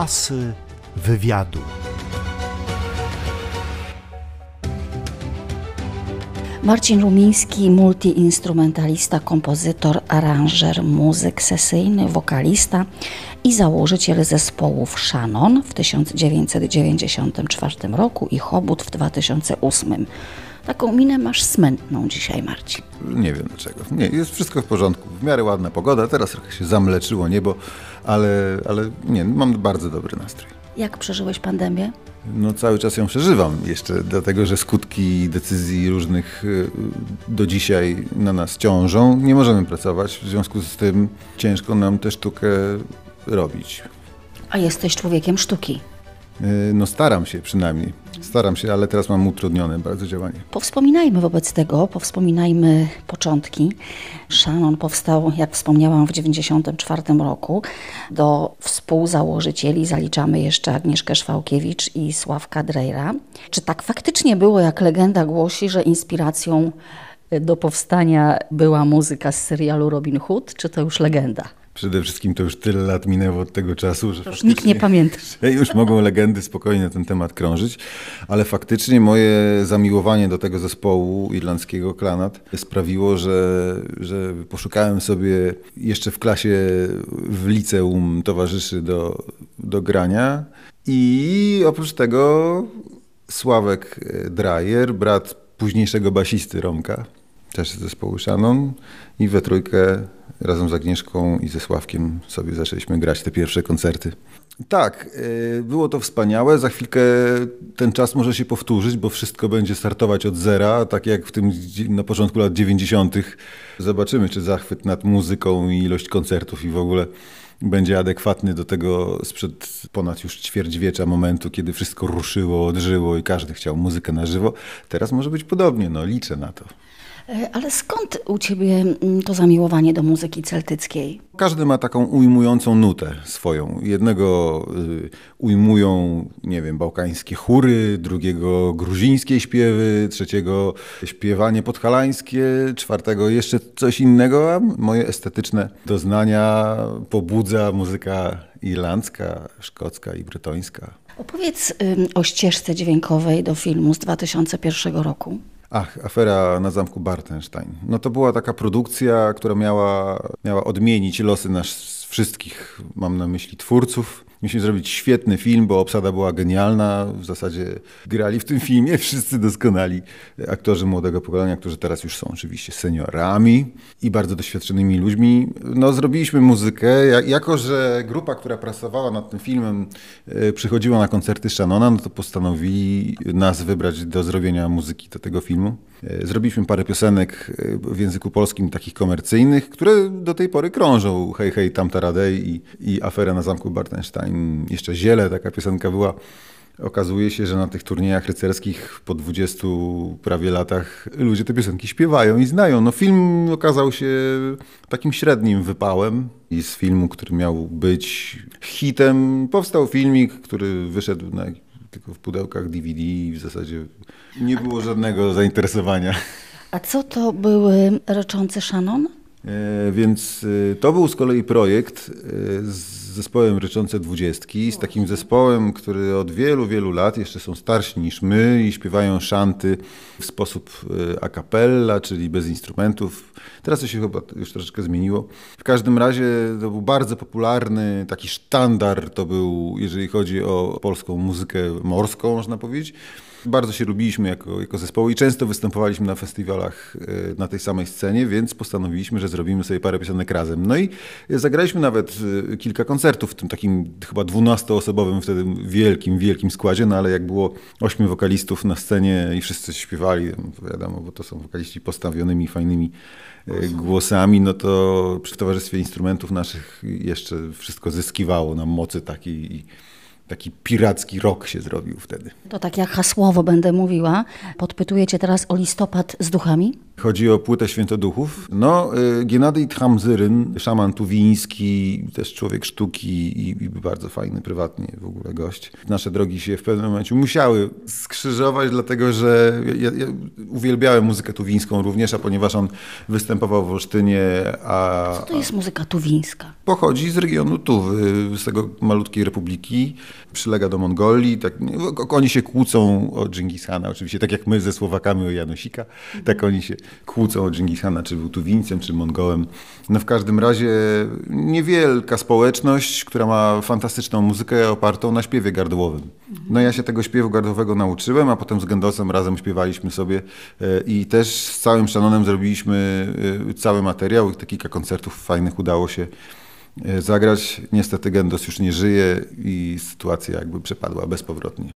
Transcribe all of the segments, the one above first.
Asy wywiadu. Marcin Rumiński, multiinstrumentalista, kompozytor, aranżer, muzyk sesyjny, wokalista i założyciel zespołów Shannon w 1994 roku i Chobut w 2008. Taką minę masz smętną dzisiaj, Marcin. Nie wiem dlaczego. Nie, jest wszystko w porządku. W miarę ładna pogoda, teraz trochę się zamleczyło niebo, ale, ale nie, mam bardzo dobry nastrój. Jak przeżyłeś pandemię? No cały czas ją przeżywam jeszcze, dlatego że skutki decyzji różnych y, do dzisiaj na nas ciążą. Nie możemy pracować, w związku z tym ciężko nam tę sztukę robić. A jesteś człowiekiem sztuki. Y, no staram się przynajmniej. Staram się, ale teraz mam utrudnione bardzo działanie. Powspominajmy wobec tego, powspominajmy początki. Shannon powstał, jak wspomniałam, w 1994 roku. Do współzałożycieli zaliczamy jeszcze Agnieszkę Szwałkiewicz i Sławka Drejra. Czy tak faktycznie było, jak legenda głosi, że inspiracją do powstania była muzyka z serialu Robin Hood, czy to już legenda? Przede wszystkim to już tyle lat minęło od tego czasu, że już nikt nie pamięta. Już mogą legendy spokojnie na ten temat krążyć, ale faktycznie moje zamiłowanie do tego zespołu irlandzkiego Klanat sprawiło, że, że poszukałem sobie jeszcze w klasie w liceum towarzyszy do, do grania i oprócz tego Sławek Drajer, brat późniejszego basisty Romka, też z zespołu Shannon i we trójkę razem z Agnieszką i ze Sławkiem sobie zaczęliśmy grać te pierwsze koncerty. Tak, y, było to wspaniałe. Za chwilkę ten czas może się powtórzyć, bo wszystko będzie startować od zera, tak jak w tym na początku lat 90. Zobaczymy, czy zachwyt nad muzyką i ilość koncertów i w ogóle będzie adekwatny do tego sprzed ponad już ćwierćwiecza momentu, kiedy wszystko ruszyło, odżyło i każdy chciał muzykę na żywo. Teraz może być podobnie, no liczę na to. E, ale skąd u ciebie mm, to zamiłowanie do muzyki celtyckiej? Każdy ma taką ujmującą nutę swoją. Jednego y, ujmują, nie wiem, bałkańskie chóry, drugiego gruzińskie śpiewy, trzeciego śpiewanie podhalańskie, czwartego jeszcze coś innego, a moje estetyczne doznania pobudza muzyka irlandzka, szkocka i brytońska. Opowiedz o ścieżce dźwiękowej do filmu z 2001 roku. Ach, afera na zamku Bartenstein. No to była taka produkcja, która miała, miała odmienić losy nas wszystkich, mam na myśli twórców. Mieliśmy zrobić świetny film, bo obsada była genialna. W zasadzie grali w tym filmie wszyscy doskonali aktorzy młodego pokolenia, którzy teraz już są oczywiście seniorami i bardzo doświadczonymi ludźmi. No, zrobiliśmy muzykę. Jako, że grupa, która pracowała nad tym filmem, e, przychodziła na koncerty Shannona, no to postanowili nas wybrać do zrobienia muzyki do tego filmu. E, zrobiliśmy parę piosenek e, w języku polskim, takich komercyjnych, które do tej pory krążą. Hej, hej, tamta radej i, i afera na zamku Bartenstein. Jeszcze Ziele, taka piosenka była. Okazuje się, że na tych turniejach rycerskich po 20 prawie latach ludzie te piosenki śpiewają i znają. No film okazał się takim średnim wypałem i z filmu, który miał być hitem, powstał filmik, który wyszedł na tylko w pudełkach DVD i w zasadzie nie było żadnego zainteresowania. A co to były Ryczący Shannon? E, więc e, to był z kolei projekt e, z zespołem Ryczące Dwudziestki, z takim zespołem, który od wielu, wielu lat, jeszcze są starsi niż my i śpiewają szanty w sposób a cappella, czyli bez instrumentów. Teraz to się chyba już troszeczkę zmieniło. W każdym razie to był bardzo popularny, taki sztandar to był, jeżeli chodzi o polską muzykę morską, można powiedzieć. Bardzo się lubiliśmy jako, jako zespoł i często występowaliśmy na festiwalach e, na tej samej scenie, więc postanowiliśmy, że zrobimy sobie parę piosenek razem. No i zagraliśmy nawet e, kilka koncertów w tym takim chyba dwunastoosobowym wtedy wielkim, wielkim składzie, no ale jak było ośmiu wokalistów na scenie i wszyscy śpiewali, no wiadomo, bo to są wokaliści postawionymi, fajnymi e, głosami, no to przy Towarzystwie Instrumentów naszych jeszcze wszystko zyskiwało nam mocy takiej taki piracki rok się zrobił wtedy. To tak jak hasłowo będę mówiła. Podpytuję cię teraz o listopad z duchami. Chodzi o płytę Świętoduchów. No, y, Gennady Tramzyryn, szaman tuwiński, też człowiek sztuki i, i bardzo fajny prywatnie w ogóle gość. Nasze drogi się w pewnym momencie musiały skrzyżować, dlatego że ja, ja uwielbiałem muzykę tuwińską również, a ponieważ on występował w Olsztynie, a... Co to jest muzyka tuwińska? Pochodzi z regionu Tuwy, z tego malutkiej republiki, przylega do Mongolii. Tak, oni się kłócą o Dżingis Hana, oczywiście, tak jak my ze Słowakami o Janosika, tak oni się kłócą o Dżingis Hana, czy był Tuwińcem, czy Mongołem. No w każdym razie niewielka społeczność, która ma fantastyczną muzykę opartą na śpiewie gardłowym. No ja się tego śpiewu gardłowego nauczyłem, a potem z Gendosem razem śpiewaliśmy sobie e, i też z całym Shannonem zrobiliśmy e, cały materiał i te kilka koncertów fajnych udało się zagrać. Niestety Gendos już nie żyje i sytuacja jakby przepadła bezpowrotnie.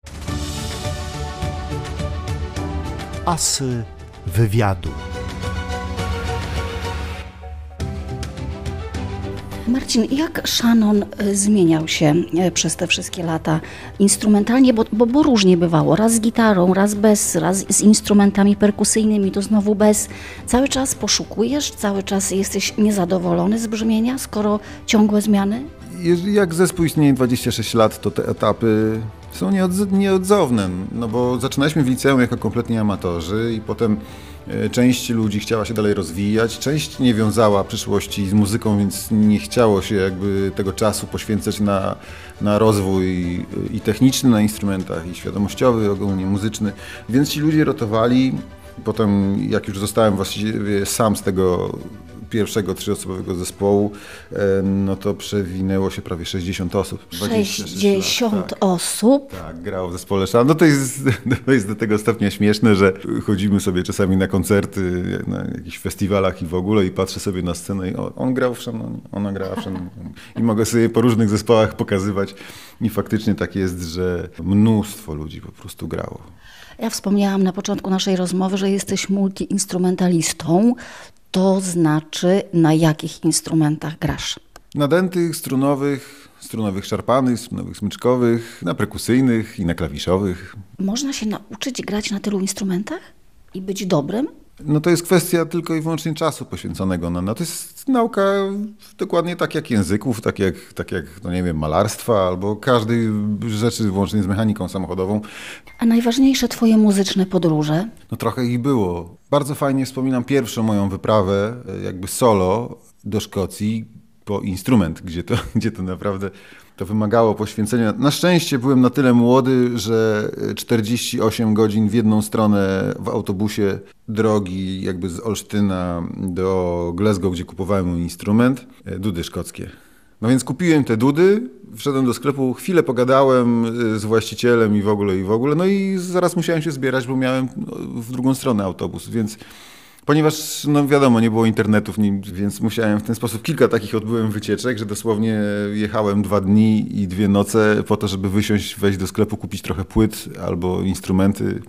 Asy wywiadu. Marcin, jak Shannon y, zmieniał się y, przez te wszystkie lata instrumentalnie, bo, bo, bo, różnie bywało, raz z gitarą, raz bez, raz z instrumentami perkusyjnymi, to znowu bez. Cały czas poszukujesz, cały czas jesteś niezadowolony z brzmienia, skoro ciągłe zmiany? Jak zespół istnieje 26 lat, to te etapy są nieodzowne, no bo zaczynaliśmy w liceum jako kompletnie amatorzy i potem E, część ludzi chciała się dalej rozwijać, część nie wiązała przyszłości z muzyką, więc nie chciało się jakby tego czasu poświęcać na, na rozwój i techniczny na instrumentach, i świadomościowy, ogólnie muzyczny. Więc ci ludzie rotowali. Potem, jak już zostałem właściwie sam z tego pierwszego trzyosobowego zespołu, e, no to przewinęło się prawie 60 osób. 60 lat, tak. osób? Tak, grało w zespole Szan. No to jest, to jest do tego stopnia śmieszne, że chodzimy sobie czasami na koncerty, na jakichś festiwalach i w ogóle i patrzę sobie na scenę i o, on grał w Szanonie, ona grała w Szanonie. I mogę sobie po różnych zespołach pokazywać i faktycznie tak jest, że mnóstwo ludzi po prostu grało. Ja wspomniałam na początku naszej rozmowy, że jesteś multiinstrumentalistą. To znaczy, na jakich instrumentach grasz? Na dętych, strunowych, strunowych szarpanych, strunowych smyczkowych, na perkusyjnych i na klawiszowych. Można się nauczyć grać na tylu instrumentach i być dobrym? No to jest kwestia tylko i wyłącznie czasu poświęconego na no to jest nauka dokładnie tak jak języków, tak jak, tak jak no nie wiem, malarstwa albo każdej rzeczy włącznie z mechaniką samochodową. A najważniejsze twoje muzyczne podróże? No trochę ich było. Bardzo fajnie wspominam pierwszą moją wyprawę e, jakby solo do Szkocji po instrument, gdzie to, gdzie to naprawdę to wymagało poświęcenia. Na szczęście byłem na tyle młody, że 48 godzin w jedną stronę w autobusie drogi jakby z Olsztyna do Glasgow, gdzie kupowałem mój instrument, e, dudy szkockie. No więc kupiłem te dudy, wszedłem do sklepu, chwilę pogadałem e, z właścicielem i w ogóle, i w ogóle, no i zaraz musiałem się zbierać, bo miałem no, w drugą stronę autobus, więc Ponieważ, no wiadomo, nie było internetów, więc musiałem w ten sposób, kilka takich odbyłem wycieczek, że dosłownie jechałem dwa dni i dwie noce po to, żeby wysiąść, wejść do sklepu, kupić trochę płyt albo instrumenty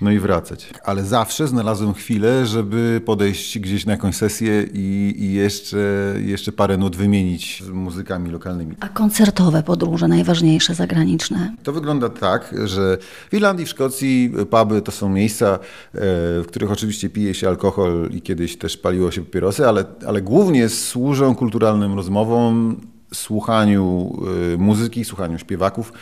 no i wracać. Ale zawsze znalazłem chwilę, żeby podejść gdzieś na jakąś sesję i, i, jeszcze, jeszcze parę nut wymienić z muzykami lokalnymi. A koncertowe podróże, najważniejsze, zagraniczne? To wygląda tak, że w Irlandii, w Szkocji puby to są miejsca, e, w których oczywiście pije się alkohol i kiedyś też paliło się papierosy, ale, ale głównie służą kulturalnym rozmowom, słuchaniu e, muzyki, słuchaniu śpiewaków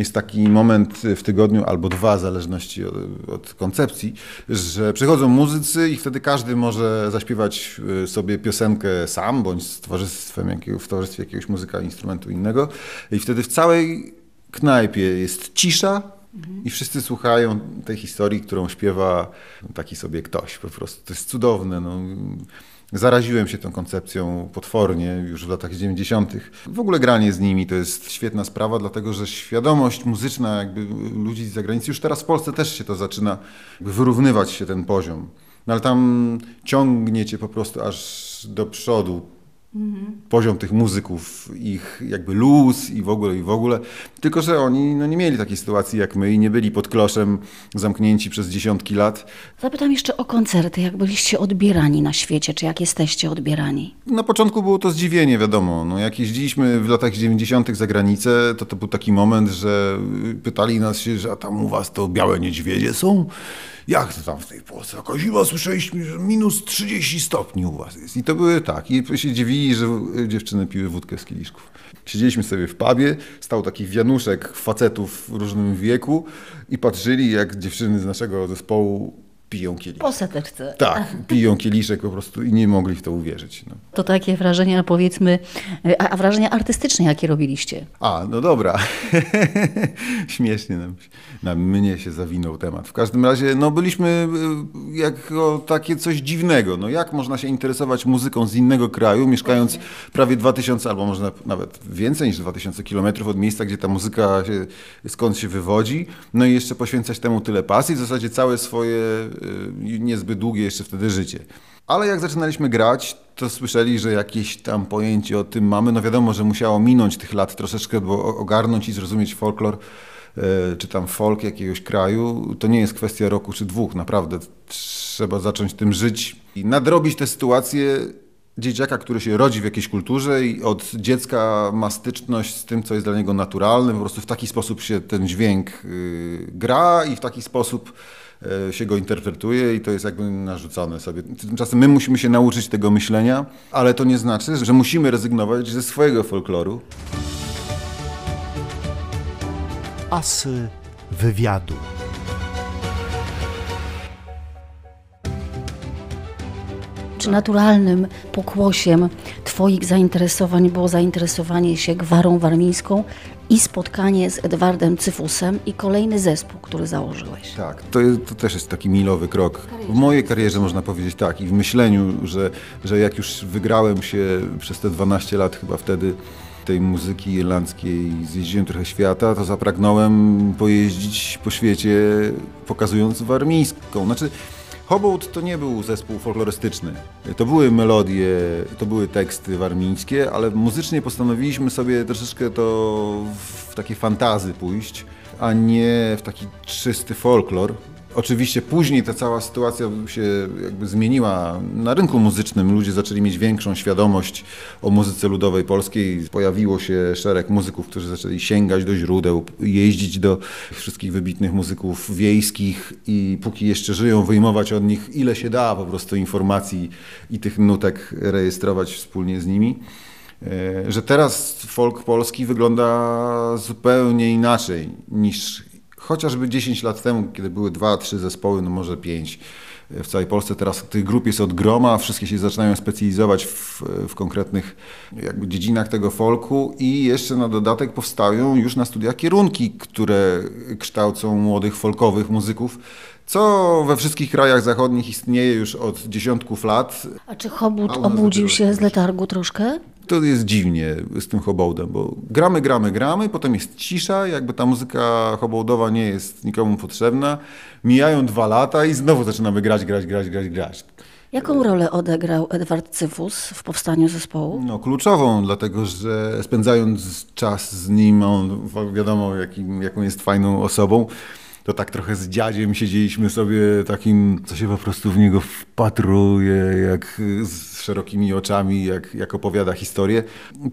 jest taki moment w tygodniu albo dwa, w zależności od, od, koncepcji, że przychodzą muzycy i wtedy każdy może zaśpiewać y, sobie piosenkę sam, bądź z towarzystwem jakiego, w towarzystwie jakiegoś muzyka, instrumentu innego. I wtedy w całej knajpie jest cisza, i wszyscy słuchają tej historii, którą śpiewa taki sobie ktoś po prostu. To jest cudowne. No. Zaraziłem się tą koncepcją potwornie już w latach 90. W ogóle granie z nimi to jest świetna sprawa, dlatego że świadomość muzyczna jakby ludzi z zagranicy, już teraz w Polsce też się to zaczyna wyrównywać się ten poziom. No ale tam ciągnie cię po prostu aż do przodu poziom tych muzyków, ich jakby luz i w ogóle, i w ogóle. Tylko, że oni no, nie mieli takiej sytuacji jak my i nie byli pod kloszem zamknięci przez dziesiątki lat. Zapytam jeszcze o koncerty. Jak byliście odbierani na świecie, czy jak jesteście odbierani? Na początku było to zdziwienie, wiadomo. No, jak jeździliśmy w latach 90. za granicę, to to był taki moment, że pytali nas się, że a tam u was to białe niedźwiedzie są? Jak to tam w tej Polsce? Jaka zima, słyszeliśmy, że minus 30 stopni u was jest. I to były tak. I się dziwili, że dziewczyny piły wódkę z kieliszków. Siedzieliśmy sobie w pubie, stał taki wianuszek facetów w różnym wieku i patrzyli, jak dziewczyny z naszego zespołu piją kieliszek. Po seteczce. Tak, piją kieliszek po prostu i nie mogli w to uwierzyć. No. To takie wrażenia, powiedzmy, a, a wrażenia artystyczne, jakie robiliście? A, no dobra. Śmiesznie nam, na mnie się zawinął temat. W każdym razie, no byliśmy y, jako takie coś dziwnego. No jak można się interesować muzyką z innego kraju, mieszkając prawie 2000 albo może nawet więcej niż 2000 kilometrów od miejsca, gdzie ta muzyka się, skąd się wywodzi, no i jeszcze poświęcać temu tyle pasji, w zasadzie całe swoje niezbyt długie jeszcze wtedy życie. Ale jak zaczynaliśmy grać, to słyszeli, że jakieś tam pojęcie o tym mamy. No wiadomo, że musiało minąć tych lat troszeczkę, bo ogarnąć i zrozumieć folklor, e, czy tam folk jakiegoś kraju, to nie jest kwestia roku czy dwóch. Naprawdę trzeba zacząć tym żyć i nadrobić tę sytuację dzieciaka, który się rodzi w jakiejś kulturze i od dziecka ma styczność z tym, co jest dla niego naturalne. Po prostu w taki sposób się ten dźwięk y, gra i w taki sposób E, się go interpretuje i to jest jakby narzucone sobie. Tymczasem my musimy się nauczyć tego myślenia, ale to nie znaczy, że musimy rezygnować ze swojego folkloru. Asy wywiadu. Czy naturalnym pokłosiem Twoich zainteresowań było zainteresowanie się gwarą warmińską i spotkanie z Edwardem Cyfusem i kolejny zespół, który założyłeś? Tak, to, to też jest taki milowy krok. W mojej karierze można powiedzieć tak i w myśleniu, że, że jak już wygrałem się przez te 12 lat chyba wtedy tej muzyki irlandzkiej, zjeździłem trochę świata, to zapragnąłem pojeździć po świecie pokazując warmińską. Znaczy, Hobout to nie był zespół folklorystyczny. To były melodie, to były teksty warmińskie, ale muzycznie postanowiliśmy sobie troszeczkę to w takie fantazy pójść, a nie w taki czysty folklor. Oczywiście później ta cała sytuacja się jakby zmieniła. Na rynku muzycznym ludzie zaczęli mieć większą świadomość o muzyce ludowej polskiej. Pojawiło się szereg muzyków, którzy zaczęli sięgać do źródeł, jeździć do wszystkich wybitnych muzyków wiejskich i póki jeszcze żyją, wyjmować od nich ile się da po prostu informacji i tych nutek rejestrować wspólnie z nimi e, że teraz folk polski wygląda zupełnie inaczej niż chociażby 10 lat temu, kiedy były dwa, trzy zespoły, no może pięć w całej Polsce. Teraz tych grup jest od groma, wszystkie się zaczynają specjalizować w, w, konkretnych jakby dziedzinach tego folku i jeszcze na dodatek powstają już na studiach kierunki, które kształcą młodych folkowych muzyków, co we wszystkich krajach zachodnich istnieje już od dziesiątków lat. A czy Hobut obudził się z letargu troszkę? To jest dziwnie z tym hobołdem, bo gramy, gramy, gramy, potem jest cisza, jakby ta muzyka hobołdowa nie jest nikomu potrzebna. Mijają dwa lata i znowu zaczynamy grać, grać, grać, grać, grać. Jaką rolę odegrał Edward Cyfus w powstaniu zespołu? No, kluczową, dlatego że spędzając czas z nim, on wiadomo, jakim, jaką jest fajną osobą, to tak trochę z dziadziem siedzieliśmy sobie takim, co się po prostu w niego wpatruje, jak z szerokimi oczami, jak, jak opowiada historię.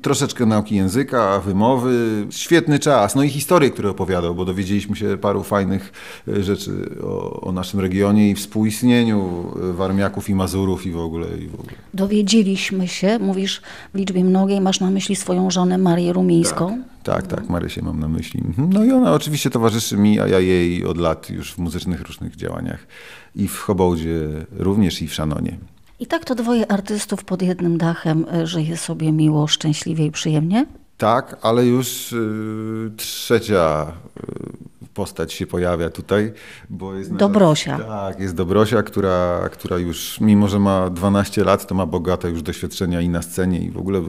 Troszeczkę nauki języka, wymowy, świetny czas, no i historie, które opowiadał, bo dowiedzieliśmy się paru fajnych e, rzeczy o, o naszym regionie i współistnieniu Warmiaków i Mazurów i w ogóle. I w ogóle. Dowiedzieliśmy się, mówisz w liczbie mnogiej, masz na myśli swoją żonę Marię Rumińską. Tak. Tak, tak, Marysię mam na myśli. Mhm. No i ona oczywiście towarzyszy mi, a ja jej od lat już w muzycznych różnych działaniach. I w Hobołdzie również, i w Szanonie. I tak to dwoje artystów pod jednym dachem e, żyje sobie miło, szczęśliwie i przyjemnie? Tak, ale już y, trzecia y, postać się pojawia tutaj, bo jest... Dobrosia. Tak, jest Dobrosia, która, która już, mimo że ma 12 lat, to ma bogate już doświadczenia i na scenie i w ogóle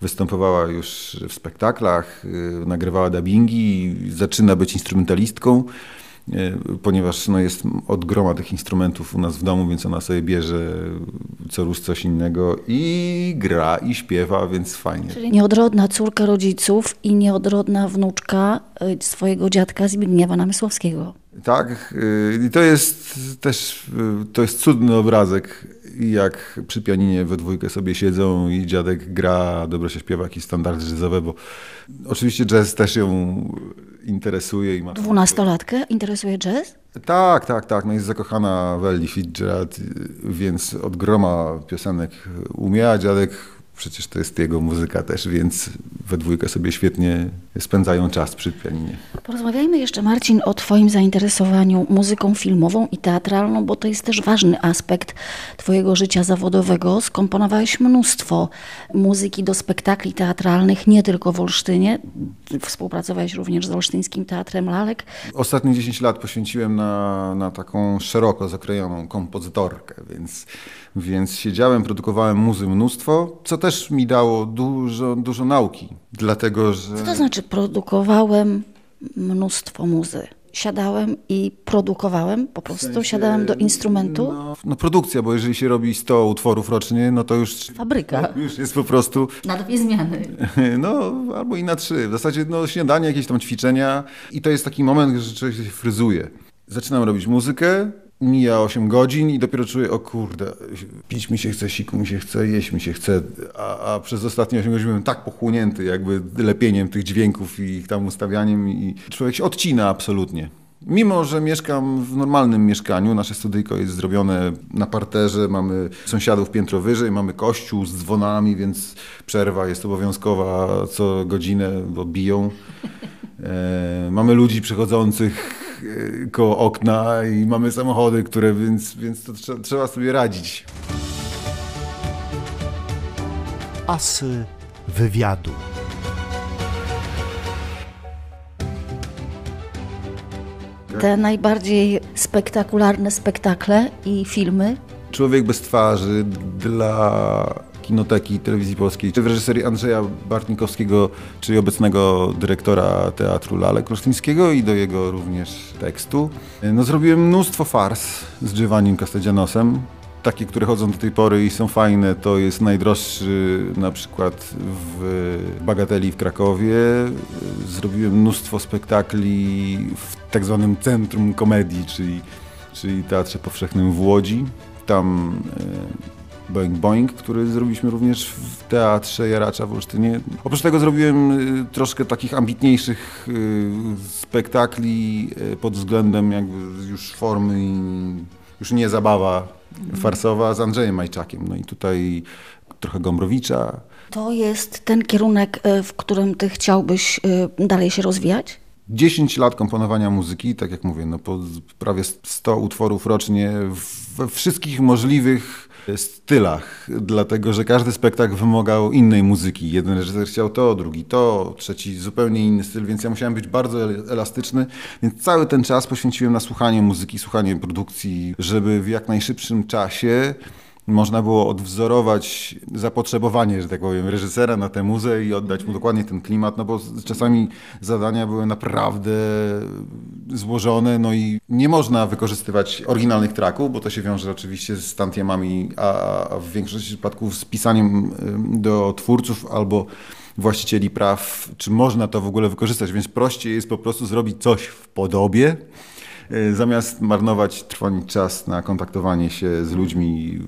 występowała już w spektaklach, y, nagrywała dubbingi, zaczyna być instrumentalistką. E, ponieważ no, jest od groma tych instrumentów u nas w domu, więc ona sobie bierze co rusz coś innego i gra i śpiewa, więc fajnie. Czyli nieodrodna córka rodziców i nieodrodna wnuczka y, swojego dziadka Zbigniewa Namysłowskiego. Tak, y, i to jest też to jest cudny obrazek, jak przy pianinie we dwójkę sobie siedzą i dziadek gra, dobrze się śpiewa jakieś standardy jazzowe, bo oczywiście jazz też ją interesuje. i ma. Dwunastolatkę interesuje jazz? Tak, tak, tak. No jest zakochana w Ellie Fitzgerald, więc od groma piosenek umie, a dziadek przecież to jest jego muzyka też, więc we dwójkę sobie świetnie spędzają czas przy pianinie. Porozmawiajmy jeszcze, Marcin, o Twoim zainteresowaniu muzyką filmową i teatralną, bo to jest też ważny aspekt Twojego życia zawodowego. Skomponowałeś mnóstwo muzyki do spektakli teatralnych, nie tylko w Olsztynie. Współpracowałeś również z Olsztyńskim Teatrem Lalek. Ostatnie 10 lat poświęciłem na, na taką szeroko zakrojoną kompozytorkę, więc, więc siedziałem, produkowałem muzy mnóstwo, co też mi dało dużo, dużo nauki, dlatego że... Co to znaczy produkowałem mnóstwo muzy? Siadałem i produkowałem, po prostu sensie, siadałem do instrumentu. No, no produkcja, bo jeżeli się robi 100 utworów rocznie, no to już... Fabryka. No, już jest po prostu Na dwie zmiany. No, albo i na trzy. W zasadzie no, śniadanie, jakieś tam ćwiczenia i to jest taki moment, że człowiek się fryzuje. Zaczynam robić muzykę, mija 8 godzin i dopiero czuję, o kurde, pić mi się chce, siku mi się chce, jeść mi się chce, a, a przez ostatnie 8 godzin byłem tak pochłonięty jakby lepieniem tych dźwięków i ich tam ustawianiem i człowiek się odcina absolutnie. Mimo, że mieszkam w normalnym mieszkaniu, nasze studyjko jest zrobione na parterze, mamy sąsiadów piętro wyżej, mamy kościół z dzwonami, więc przerwa jest obowiązkowa co godzinę, bo biją. E, mamy ludzi przechodzących e, koło okna i mamy samochody, które, więc, więc to trzeba, trzeba sobie radzić. Asy wywiadu. Te najbardziej spektakularne spektakle i filmy. Człowiek bez twarzy dla Kinoteki Telewizji Polskiej, czy w reżyserii Andrzeja Bartnikowskiego, czyli obecnego dyrektora Teatru Lalek Olsztyńskiego i do jego również tekstu. No, zrobiłem mnóstwo fars z Giovannim Castellanosem. Takie, które chodzą do tej pory i są fajne, to jest najdroższy na przykład w Bagateli w Krakowie. Zrobiłem mnóstwo spektakli w tak zwanym Centrum Komedii, czyli, czyli Teatrze Powszechnym w Łodzi. Tam e, Boing Boing, który zrobiliśmy również w Teatrze Jaracza w Olsztynie. Oprócz tego zrobiłem y, troszkę takich ambitniejszych y, spektakli y, pod względem jakby już formy i już nie zabawa farsowa z Andrzejem Majczakiem. No i tutaj trochę Gombrowicza. To jest ten kierunek, w którym ty chciałbyś dalej się rozwijać? 10 lat komponowania muzyki, tak jak mówię, no po prawie 100 utworów rocznie we wszystkich możliwych stylach, dlatego że każdy spektakl wymagał innej muzyki. Jeden reżyser chciał to, drugi to, trzeci zupełnie inny styl, więc ja musiałem być bardzo elastyczny, więc cały ten czas poświęciłem na słuchanie muzyki, słuchanie produkcji, żeby w jak najszybszym czasie można było odwzorować zapotrzebowanie, że tak powiem, reżysera na tę muzę i oddać mu dokładnie ten klimat, no bo czasami zadania były naprawdę złożone, no i nie można wykorzystywać oryginalnych traków, bo to się wiąże oczywiście z tantiemami, a, w większości przypadków z pisaniem do twórców albo właścicieli praw, czy można to w ogóle wykorzystać, więc prościej jest po prostu zrobić coś w podobie, E, zamiast marnować, trwonić czas na kontaktowanie się z ludźmi,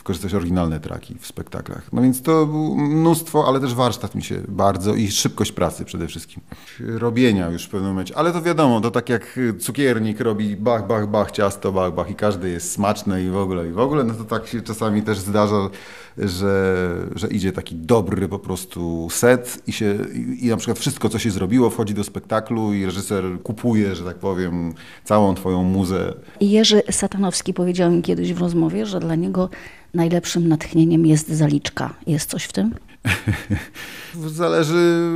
wykorzystać oryginalne traki w spektaklach. No więc to było mnóstwo, ale też warsztat mi się bardzo i szybkość pracy przede wszystkim. Robienia już w pewnym momencie, ale to wiadomo, to tak jak cukiernik robi bach, bach, bach, ciasto, bach, bach i każdy jest smaczne i w ogóle, i w ogóle, no to tak się czasami też zdarza, że, że idzie taki dobry po prostu set i, się, i, na przykład wszystko, co się zrobiło, wchodzi do spektaklu i reżyser kupuje, że tak powiem, całą twoją muzę. Jerzy Satanowski powiedział mi kiedyś w rozmowie, że dla niego najlepszym natchnieniem jest zaliczka. Jest coś w tym? Zależy,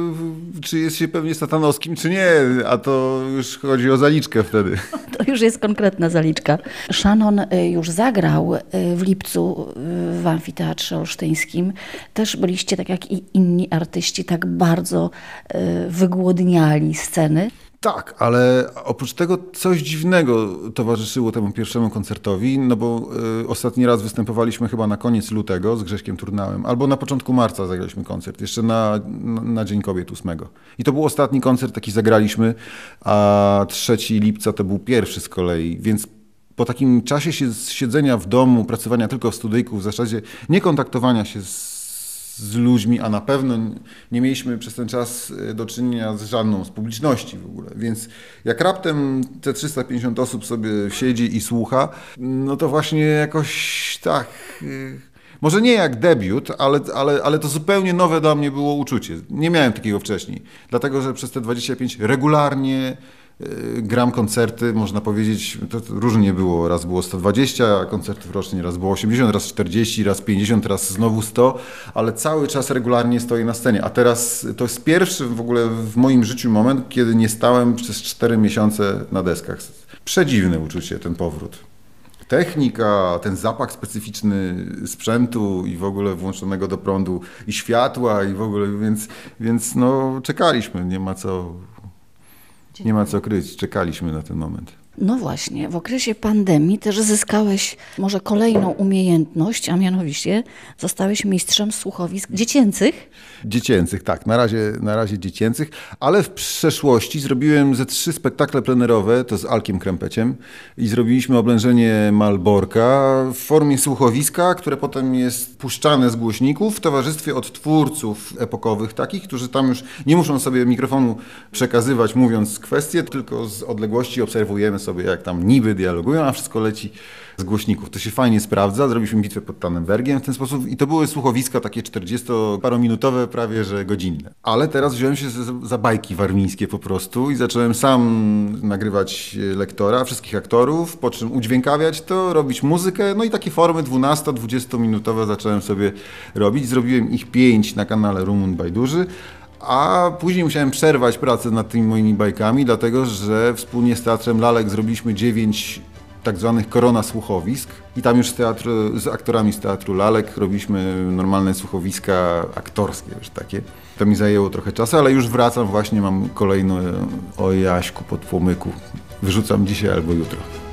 czy jest się pewnie satanowskim, czy nie, a to już chodzi o zaliczkę wtedy. To już jest konkretna zaliczka. Shannon y, już zagrał y, w lipcu y, w Amfiteatrze Olsztyńskim. Też byliście, tak jak i inni artyści, tak bardzo wygłodniali sceny. Tak, ale oprócz tego coś dziwnego towarzyszyło temu pierwszemu koncertowi, no bo y, ostatni raz występowaliśmy chyba na koniec lutego z Grześkiem Turnałem, albo na początku marca zagraliśmy koncert, jeszcze na, na, na Dzień Kobiet 8. I to był ostatni koncert, taki zagraliśmy, a 3 lipca to był pierwszy z kolei, więc po takim czasie siedzenia w domu, pracowania tylko w studyjku, w zasadzie nie kontaktowania się z z ludźmi, a na pewno nie mieliśmy przez ten czas e, do czynienia z żadną z publiczności w ogóle. Więc jak raptem te 350 osób sobie siedzi i słucha, no to właśnie jakoś tak. E, może nie jak debiut, ale, ale, ale to zupełnie nowe dla mnie było uczucie. Nie miałem takiego wcześniej. Dlatego, że przez te 25 regularnie gram koncerty, można powiedzieć, to, różnie było. Raz było 120 koncertów rocznie, raz było 80, raz 40, raz 50, raz znowu 100, ale cały czas regularnie stoję na scenie. A teraz to jest pierwszy w ogóle w moim życiu moment, kiedy nie stałem przez 4 miesiące na deskach. Przedziwne uczucie, ten powrót. Technika, ten zapach specyficzny sprzętu i w ogóle włączonego do prądu i światła i w ogóle, więc, więc no czekaliśmy, nie ma co nie ma co kryć, czekaliśmy na ten moment. No właśnie, w okresie pandemii też zyskałeś może kolejną umiejętność, a mianowicie zostałeś mistrzem słuchowisk dziecięcych. Dziecięcych, tak, na razie, na razie dziecięcych, ale w przeszłości zrobiłem ze trzy spektakle plenerowe, to z Alkiem Krępeciem i zrobiliśmy oblężenie Malborka w formie słuchowiska, które potem jest puszczane z głośników w towarzystwie odtwórców epokowych takich, którzy tam już nie muszą sobie mikrofonu przekazywać mówiąc kwestie, tylko z odległości obserwujemy sobie, jak tam niby dialogują, a wszystko leci z głośników. To się fajnie sprawdza. Zrobiliśmy bitwę pod Tannenbergiem w ten sposób i to były słuchowiska takie 40-parominutowe, prawie że godzinne. Ale teraz wziąłem się za, bajki warmińskie po prostu i zacząłem sam nagrywać lektora, wszystkich aktorów, po czym udźwiękawiać to, robić muzykę, no i takie formy 12-20 minutowe zacząłem sobie robić. Zrobiłem ich pięć na kanale Rumun Bajduży. A później musiałem przerwać pracę nad tymi moimi bajkami, dlatego że wspólnie z Teatrem Lalek zrobiliśmy dziewięć tak zwanych korona słuchowisk i tam już z, z aktorami z Teatru Lalek robiliśmy normalne słuchowiska aktorskie już takie. To mi zajęło trochę czasu, ale już wracam właśnie, mam kolejne o Jaśku pod płomyku. Wyrzucam dzisiaj albo jutro.